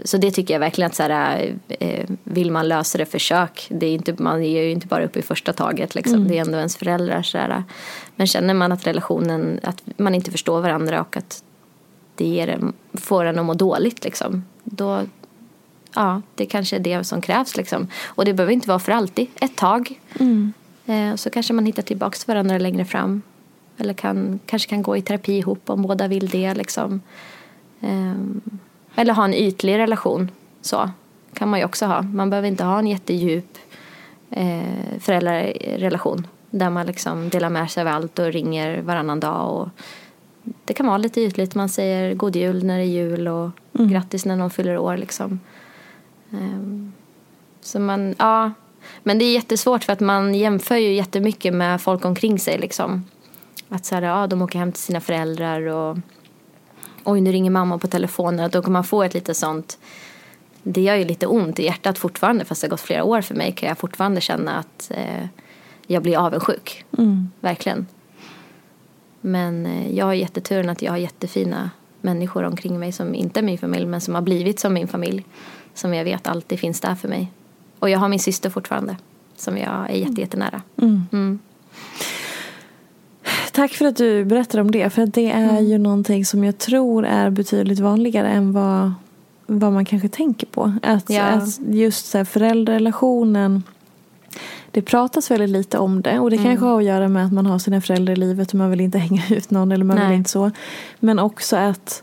så det tycker jag verkligen att så här, eh, vill man lösa det, försök. Det är inte, man ger ju inte bara upp i första taget. Liksom. Mm. Det är ändå ens föräldrar. Så här. Men känner man att relationen, att man inte förstår varandra och att det ger får en att må dåligt, liksom, då ja, det kanske är det som krävs. Liksom. Och det behöver inte vara för alltid, ett tag. Mm. Eh, så kanske man hittar tillbaka till varandra längre fram. Eller kan, kanske kan gå i terapi ihop om båda vill det. Liksom. Eh, eller ha en ytlig relation. Så kan man ju också ha. Man behöver inte ha en jättedjup eh, föräldrarrelation. Där man liksom delar med sig av allt och ringer varannan dag. Och det kan vara lite ytligt. Man säger god jul när det är jul och mm. grattis när någon fyller år. Liksom. Um, så man, ja. Men det är jättesvårt för att man jämför ju jättemycket med folk omkring sig. Liksom. Att så här, ja, de åker hem till sina föräldrar och oj nu ringer mamma på telefonen. Då kan man få ett lite sånt, det gör ju lite ont i hjärtat fortfarande fast det har gått flera år för mig kan jag fortfarande känna att eh, jag blir avundsjuk. Mm. Verkligen. Men eh, jag har jätteturen att jag har jättefina människor omkring mig som inte är min familj men som har blivit som min familj. Som jag vet alltid finns där för mig. Och jag har min syster fortfarande som jag är jättenära. Mm. Mm.
Tack för att du berättar om det. För det är mm. ju någonting som jag tror är betydligt vanligare än vad, vad man kanske tänker på. Att, ja. att just så här, föräldrarrelationen det pratas väldigt lite om det och det mm. kanske har att göra med att man har sina föräldrar i livet och man vill inte hänga ut någon eller man Nej. vill inte så. Men också att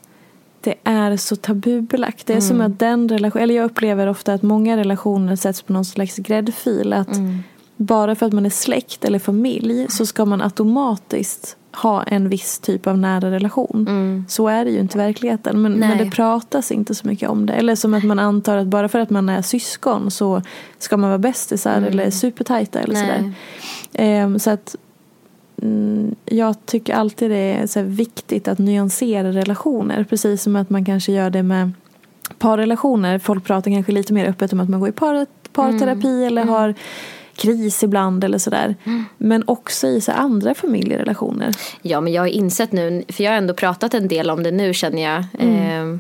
det är så tabubelagt. Det är mm. som att den relation, eller jag upplever ofta att många relationer sätts på någon slags gräddfil. Att mm bara för att man är släkt eller familj så ska man automatiskt ha en viss typ av nära relation. Mm. Så är det ju inte i verkligheten. Men, men, det pratas inte så mycket om det. Eller som att man antar att bara för att man är syskon så ska man vara bästisar mm. eller supertajta eller sådär. Um, så att um, jag tycker alltid det är så viktigt att nyansera relationer. Precis som att man kanske gör det med parrelationer. Folk pratar kanske lite mer öppet om att man går i par, parterapi mm. eller mm. har kris ibland eller sådär. Mm. Men också i så andra familjerelationer.
Ja men jag har insett nu, för jag har ändå pratat en del om det nu känner jag. Mm. Eh,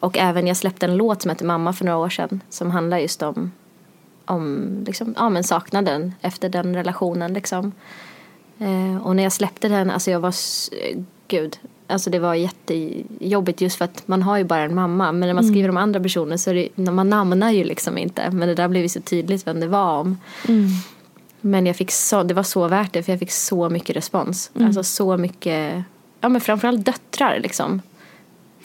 och även jag släppte en låt som heter Mamma för några år sedan. Som handlar just om, om liksom, ja, men saknaden efter den relationen. Liksom. Eh, och när jag släppte den, alltså jag var, gud. Alltså det var jättejobbigt just för att man har ju bara en mamma. Men när man skriver om andra personer så är det, man namnar ju liksom inte. Men det där blev ju så tydligt vem det var om. Men jag fick så, det var så värt det för jag fick så mycket respons. Alltså så mycket, ja men framförallt döttrar liksom.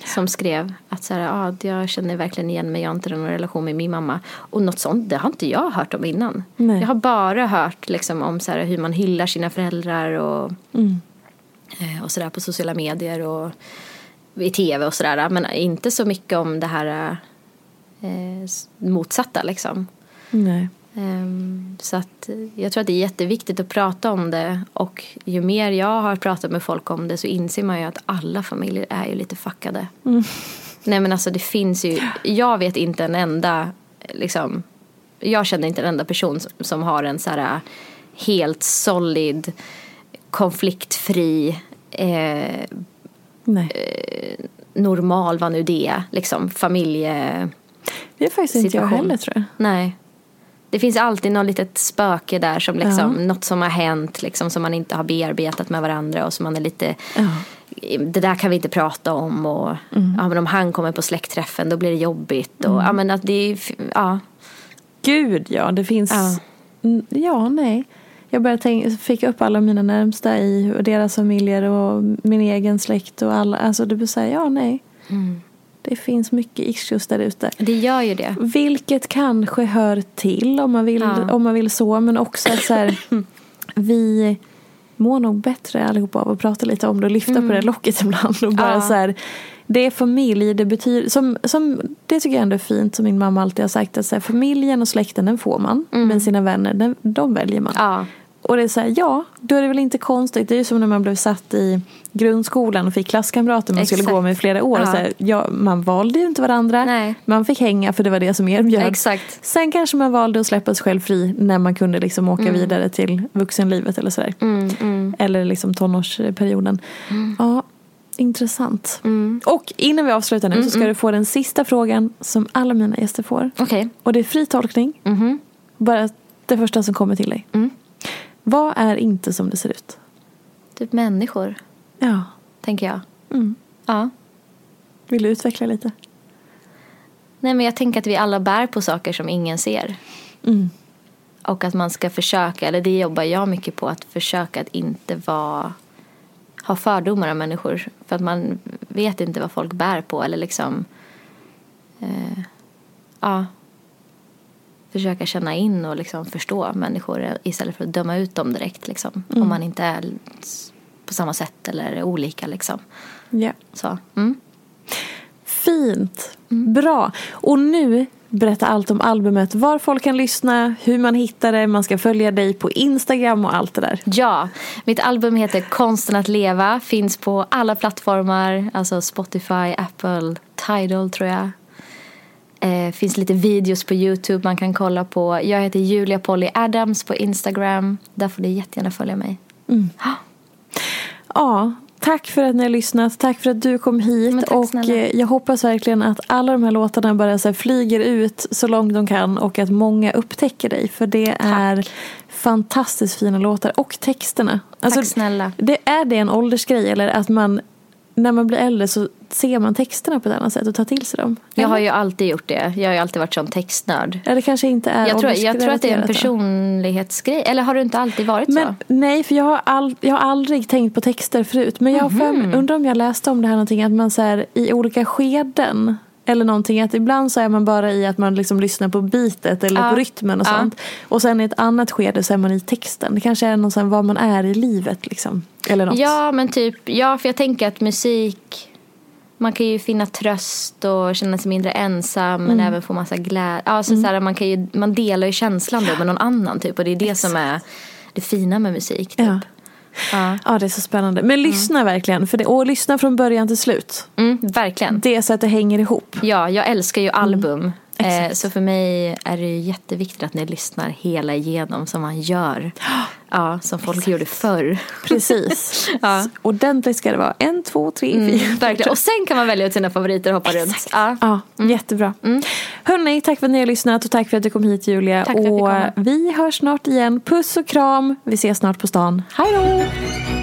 Som skrev att så här, ah, jag känner verkligen igen mig, jag har inte någon relation med min mamma. Och något sånt, det har inte jag hört om innan.
Nej.
Jag har bara hört liksom, om så här, hur man hyllar sina föräldrar och, eh, och sådär på sociala medier och i tv och sådär. Men inte så mycket om det här eh, motsatta liksom.
Nej.
Ehm, Så att eh, jag tror att det är jätteviktigt att prata om det och ju mer jag har pratat med folk om det så inser man ju att alla familjer är ju lite fuckade. Nej men alltså det finns ju, jag vet inte en enda, liksom, jag känner inte en enda person som, som har en så här helt solid, konfliktfri, eh,
Nej.
normal, vad nu det är, liksom familje...
Det är faktiskt inte jag
situation.
heller tror jag.
Nej. Det finns alltid något litet spöke där som liksom,
Ja.
något som har hänt liksom som man inte har bearbetat med varandra och som man är lite
Ja.
det där kan vi inte prata om och
Mm.
ja, men om han kommer på släktträffen då blir det jobbigt och ja men att det ja,
Gud ja, det finns.
Ja.
Mm, Ja, nej. Jag började tänka, fick upp alla mina närmsta i och deras familjer och min egen släkt och alla. Alltså det blir så här, ja nej.
Mm.
Det finns mycket issues där ute.
det gör ju det.
Vilket kanske hör till om man vill,
Ja.
om man vill så. Men också att så här, vi mår nog bättre allihopa av att prata lite om det och lyfta på det locket ibland. Och bara
Mm. Ja.
så här, det är familj, det betyder, som, som, det tycker jag ändå är fint som min mamma alltid har sagt. Att så här, familjen och släkten den får man. Men sina vänner, den, de väljer man.
Mm. Ja,
Och det är så här, ja, då är det väl inte konstigt. Det är ju som när man blev satt i grundskolan och fick klasskamrater man skulle
Exakt.
gå med i flera år.
Ja.
Så här, ja, man valde ju inte varandra.
Nej.
Man fick hänga för det var det som erbjöds.
exakt.
Sen kanske man valde att släppa sig själv fri när man kunde liksom åka vidare till vuxenlivet eller sådär.
Mm, mm,
Eller liksom tonårsperioden. Ja, intressant.
mm.
Och innan vi avslutar nu så ska du få den sista frågan som alla mina gäster får.
Okej.
Och det är fri tolkning.
Mhm.
Bara det första som kommer till dig. Vad är inte som det ser ut?
Typ människor,
Ja.
tänker jag.
Mm.
Ja.
Vill du utveckla lite?
Nej men jag tänker att vi alla bär på saker som ingen ser.
Mm.
Och att man ska försöka, eller det jobbar jag mycket på, att försöka att inte vara, ha fördomar om människor. För att man vet inte vad folk bär på eller liksom, eh, ja, försöka känna in och liksom förstå människor istället för att döma ut dem direkt liksom. Om man inte är på samma sätt eller är olika liksom.
Ja.
Så, mm.
Fint. Bra. Och nu berätta allt om albumet. Var folk kan lyssna, hur man hittar det, man ska följa dig på Instagram och allt det där.
Ja, mitt album heter Konsten att leva. Finns på alla plattformar. Alltså Spotify, Apple, Tidal tror jag. Eh, finns lite videos på Youtube man kan kolla på. Jag heter Julia Polly Adams på Instagram. Där får ni jättegärna följa mig.
Ja, tack för att ni har lyssnat. Tack för att du kom hit.
Tack
och
snälla.
eh, jag hoppas verkligen att alla de här låtarna bara så flyger ut så långt de kan och att många upptäcker dig. För det är fantastiskt fina låtar. Och texterna. Alltså,
Tack snälla.
Det, är det en åldersgrej eller att man när man blir äldre så ser man texterna på ett annat sätt och tar till sig dem?
Jag har
Eller?
ju alltid gjort det. Jag har ju alltid varit sån textnörd.
Eller kanske inte är
Jag tror, jag tror att det är en personlighetsgrej. Eller har du inte alltid varit
Men,
så?
nej, för jag har, all, jag har aldrig tänkt på texter förut. Men jag har för,
Mhm.
undrar om jag läste om det här någonting. Att man så här, i olika skeden. Eller någonting. Att ibland så är man bara i att man liksom lyssnar på beatet. Eller
Ja.
på rytmen och
Ja.
sånt. Och sen i ett annat skede så är man i texten. Det kanske är någon sån var man är i livet liksom. Eller något.
Ja, men typ, ja, för jag tänker att musik, man kan ju finna tröst och känna sig mindre ensam men även få massa glädje. Alltså, så här, man, kan ju, man delar ju känslan då med någon annan typ och det är det som är det fina med musik. Typ.
Ja.
Ja.
ja, det är så spännande. Men lyssna verkligen. För det, och lyssna från början till slut.
Mm, verkligen.
Det är så att det hänger ihop.
Ja, jag älskar ju album. Eh,
Exakt.
så för mig är det jätteviktigt att ni lyssnar hela igenom som man gör. Ja, som folk gjorde förr.
Precis.
Ja.
Ordentligt ska det vara. En, två, tre, fyra.
Mm, verkligen. Och sen kan man välja ut sina favoriter och hoppa runt. Ja.
Ja, jättebra. Hörni, tack för att ni har lyssnat och tack för att du kom hit Julia.
Tack
och vi hörs snart igen. Puss och kram. Vi ses snart på stan. Hej då!